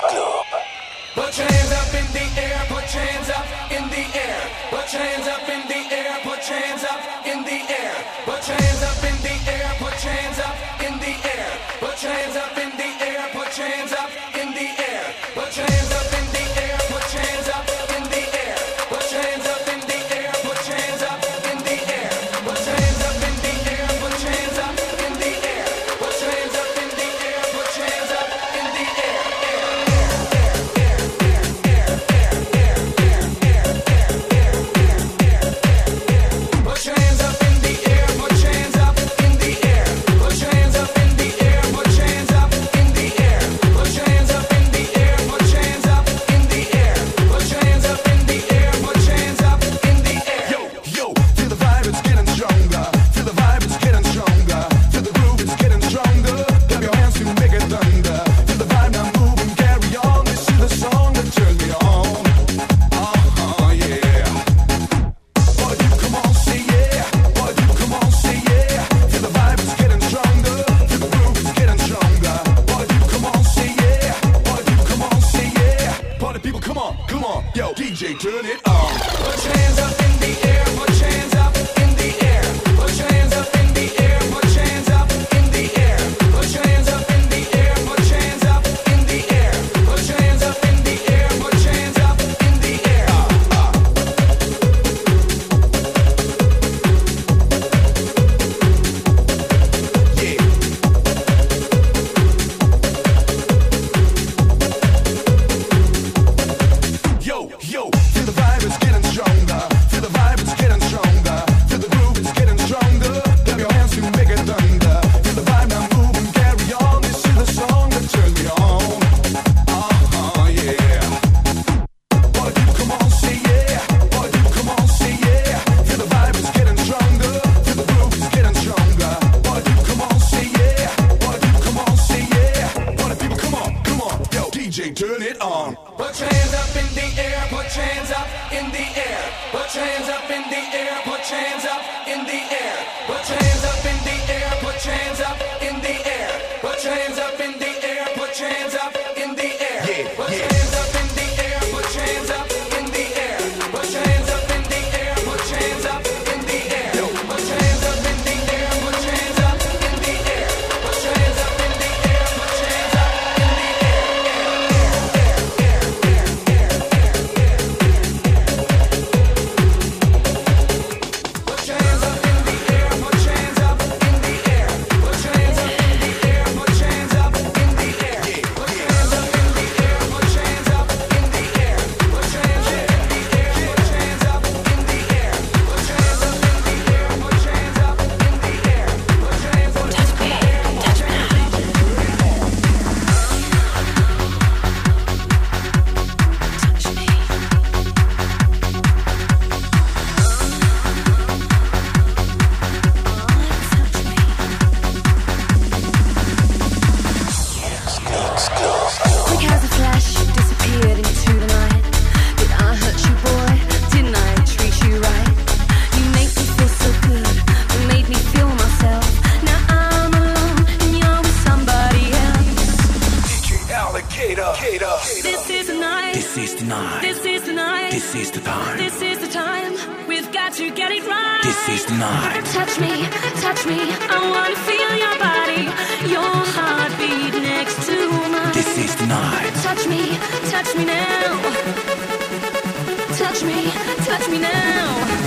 Club. This is the night. This is the night. This is the night. This is the time. This is the time. We've got to get it right. This is the night. Touch me, touch me. I wanna feel your body, your heartbeat next to mine. This is the night. Touch me, touch me now. Touch me, touch me now.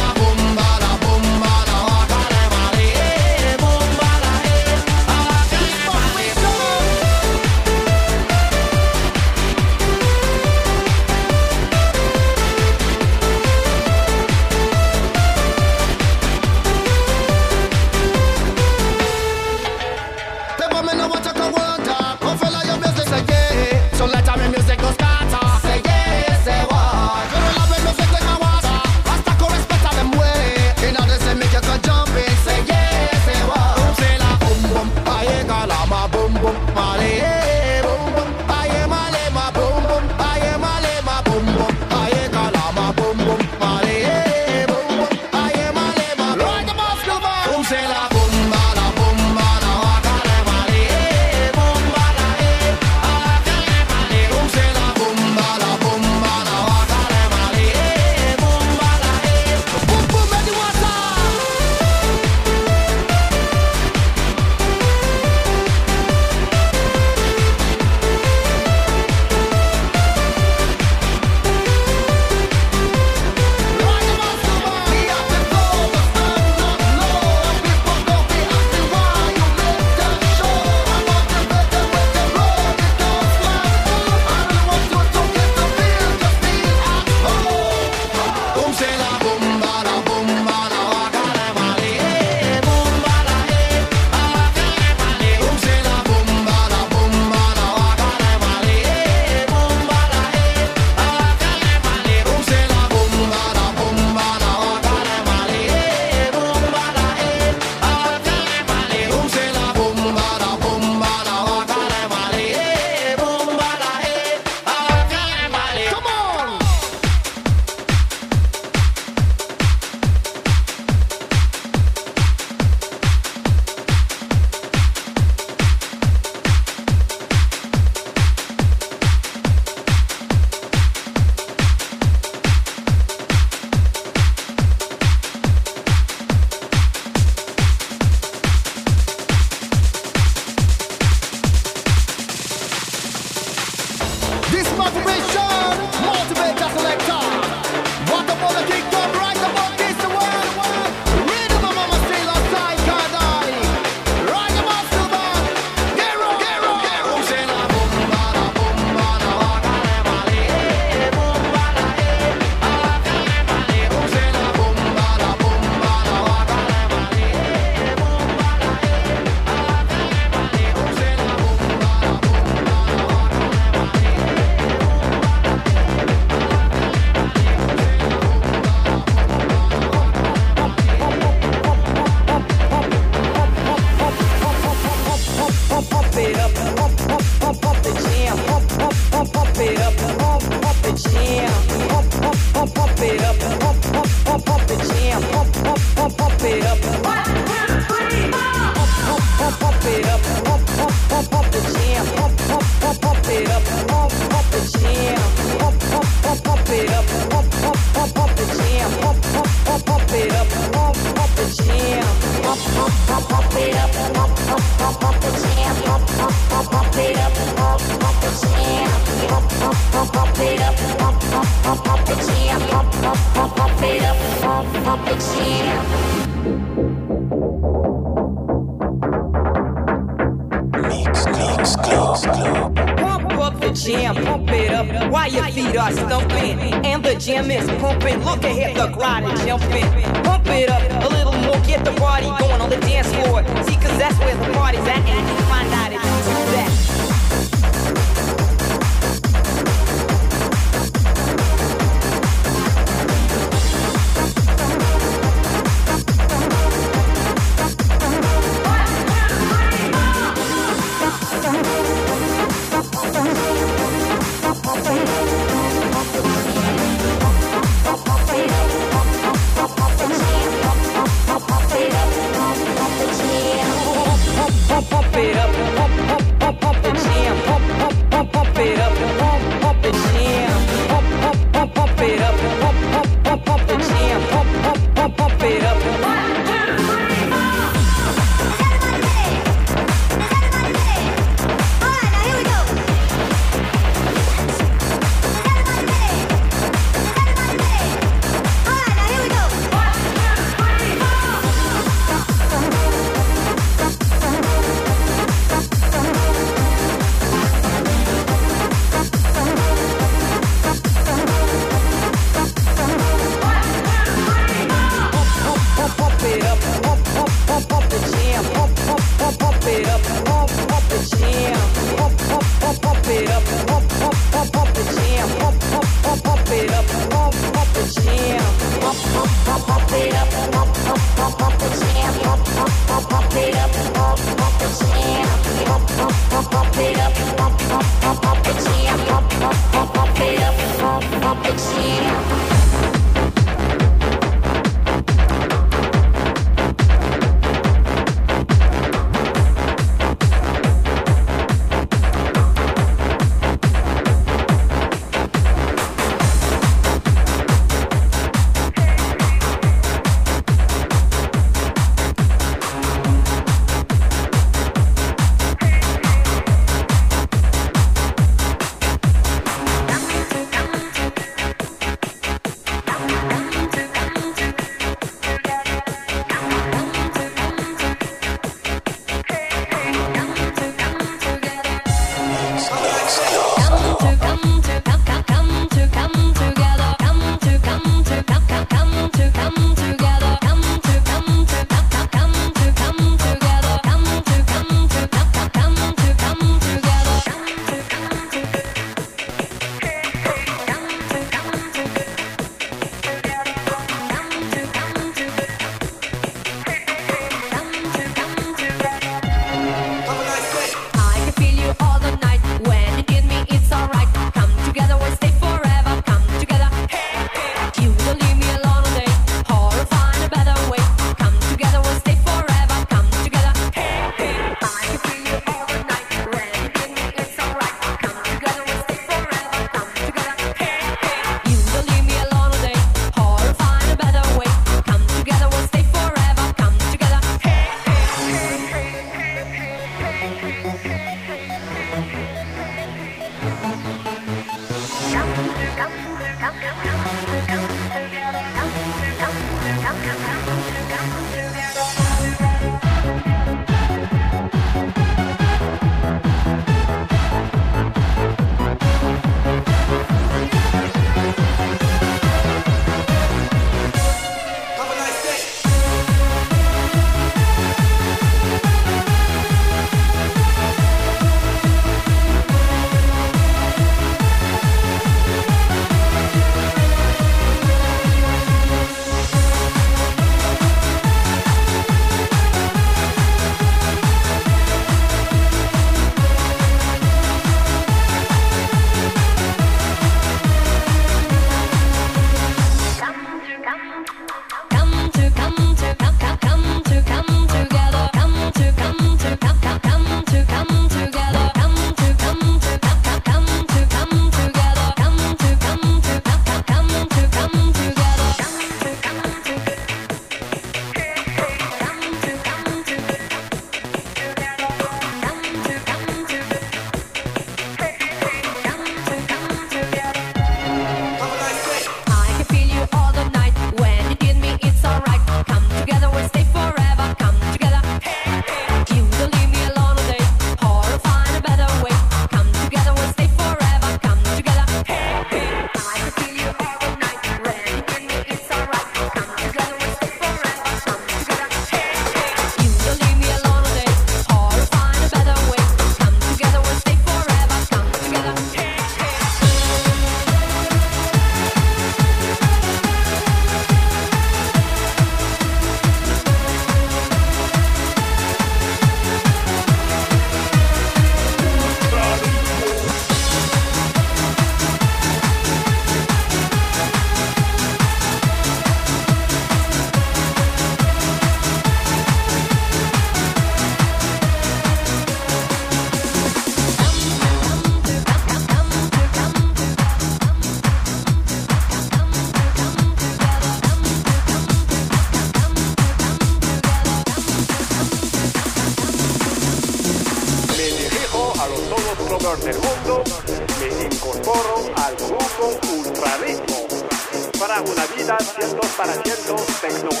100% tecno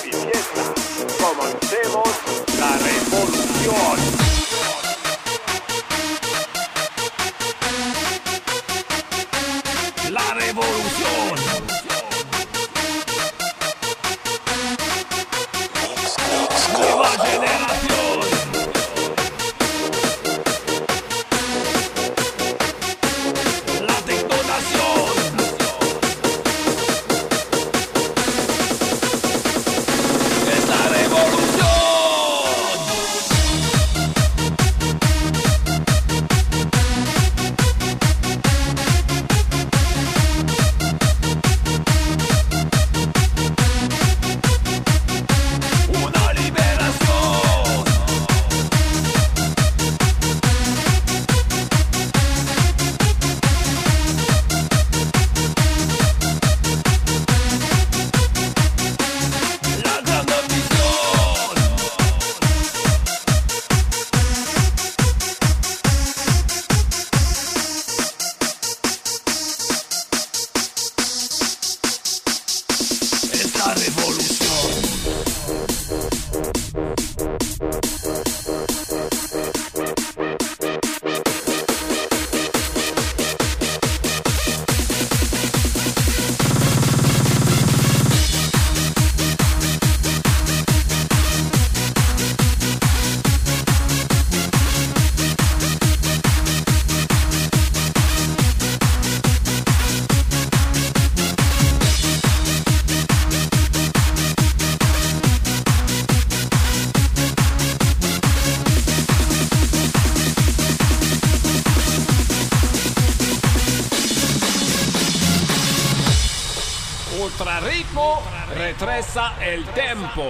retresa el tempo.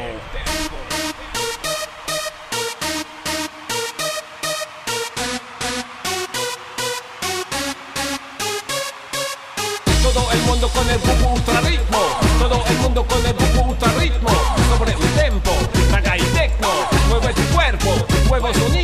Todo el mundo con el bubu ultrarritmo. Todo el mundo con el bubu ultrarritmo. Sobre un tempo, raga y tecno. Mueve tu cuerpo, mueve sonido.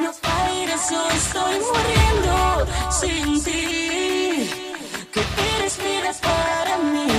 No pares, yo estoy muriendo sin ti. ¿Qué te respiras para mí?